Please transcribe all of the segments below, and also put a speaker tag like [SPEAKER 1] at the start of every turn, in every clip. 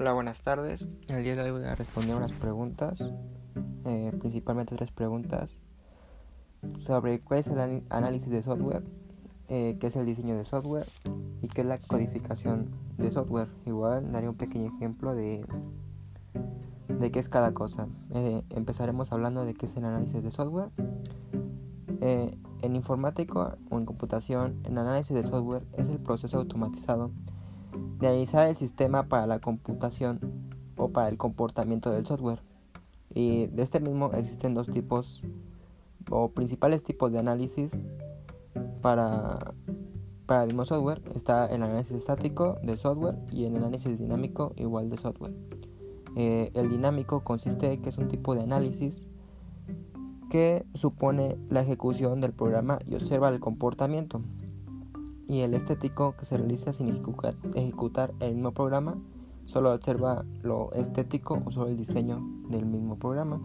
[SPEAKER 1] Hola, buenas tardes. El día de hoy voy a responder unas preguntas, eh, principalmente tres preguntas, sobre cuál es el análisis de software, eh, qué es el diseño de software y qué es la codificación de software. Igual daré un pequeño ejemplo de, de qué es cada cosa. Eh, empezaremos hablando de qué es el análisis de software. en informático o en computación, el análisis de software es el proceso automatizado de analizar el sistema para la computación o para el comportamiento del software. Y de este mismo existen dos tipos o principales tipos de análisis para, para el mismo software. Está el análisis estático del software y el análisis dinámico igual de software. Eh, el dinámico consiste en que es un tipo de análisis que supone la ejecución del programa y observa el comportamiento y el estético que se realiza sin ejecutar el mismo programa, solo observa lo estético o solo el diseño del mismo programa.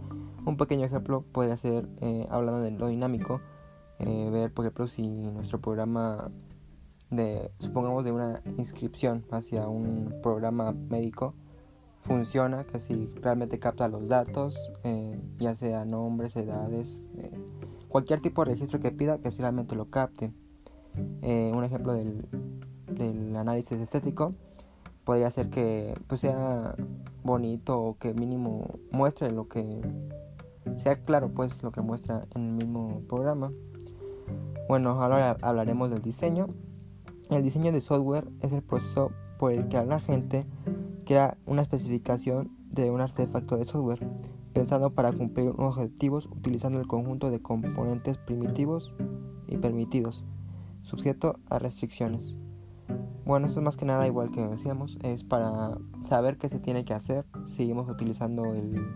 [SPEAKER 1] Un pequeño ejemplo podría ser, eh, hablando de lo dinámico, eh, ver por ejemplo si nuestro programa de, supongamos de una inscripción hacia un programa médico, funciona, que si realmente capta los datos, eh, ya sea nombres, edades, cualquier tipo de registro que pida, que si realmente lo capte. Eh, un ejemplo del, análisis estético podría ser que pues, sea bonito o que mínimo muestre lo que sea claro pues lo que muestra en el mismo programa. Bueno ahora hablaremos del diseño. El diseño de software es el proceso por el que la gente crea una especificación de un artefacto de software pensado para cumplir unos objetivos utilizando el conjunto de componentes primitivos y permitidos sujeto a restricciones. Bueno, esto es más que nada igual que decíamos, es para saber qué se tiene que hacer. Seguimos utilizando el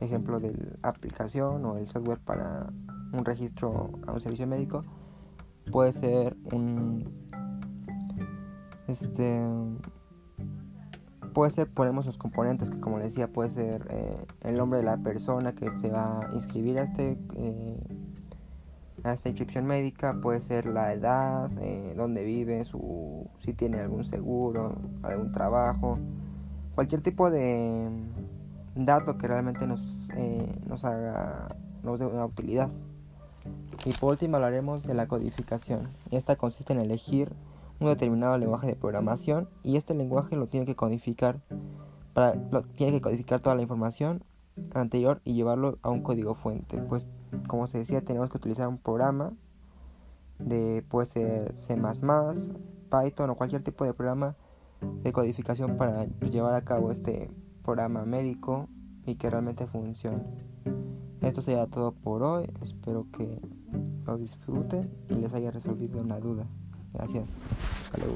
[SPEAKER 1] ejemplo de la aplicación o el software para un registro a un servicio médico. Puede ser un este puede ser ponemos los componentes que como decía puede ser eh, el nombre de la persona que se va a inscribir a este eh, esta inscripción médica puede ser la edad, eh, dónde vive, si tiene algún seguro, algún trabajo, cualquier tipo de dato que realmente nos, eh, nos haga nos dé una utilidad. Y por último hablaremos de la codificación. Esta consiste en elegir un determinado lenguaje de programación y este lenguaje lo tiene que codificar para, tiene que codificar toda la información anterior y llevarlo a un código fuente. Pues como se decía, tenemos que utilizar un programa de puede ser C++, Python o cualquier tipo de programa de codificación para llevar a cabo este programa médico y que realmente funcione. Esto sería todo por hoy. Espero que lo disfruten y les haya resolvido una duda. Gracias. Hasta.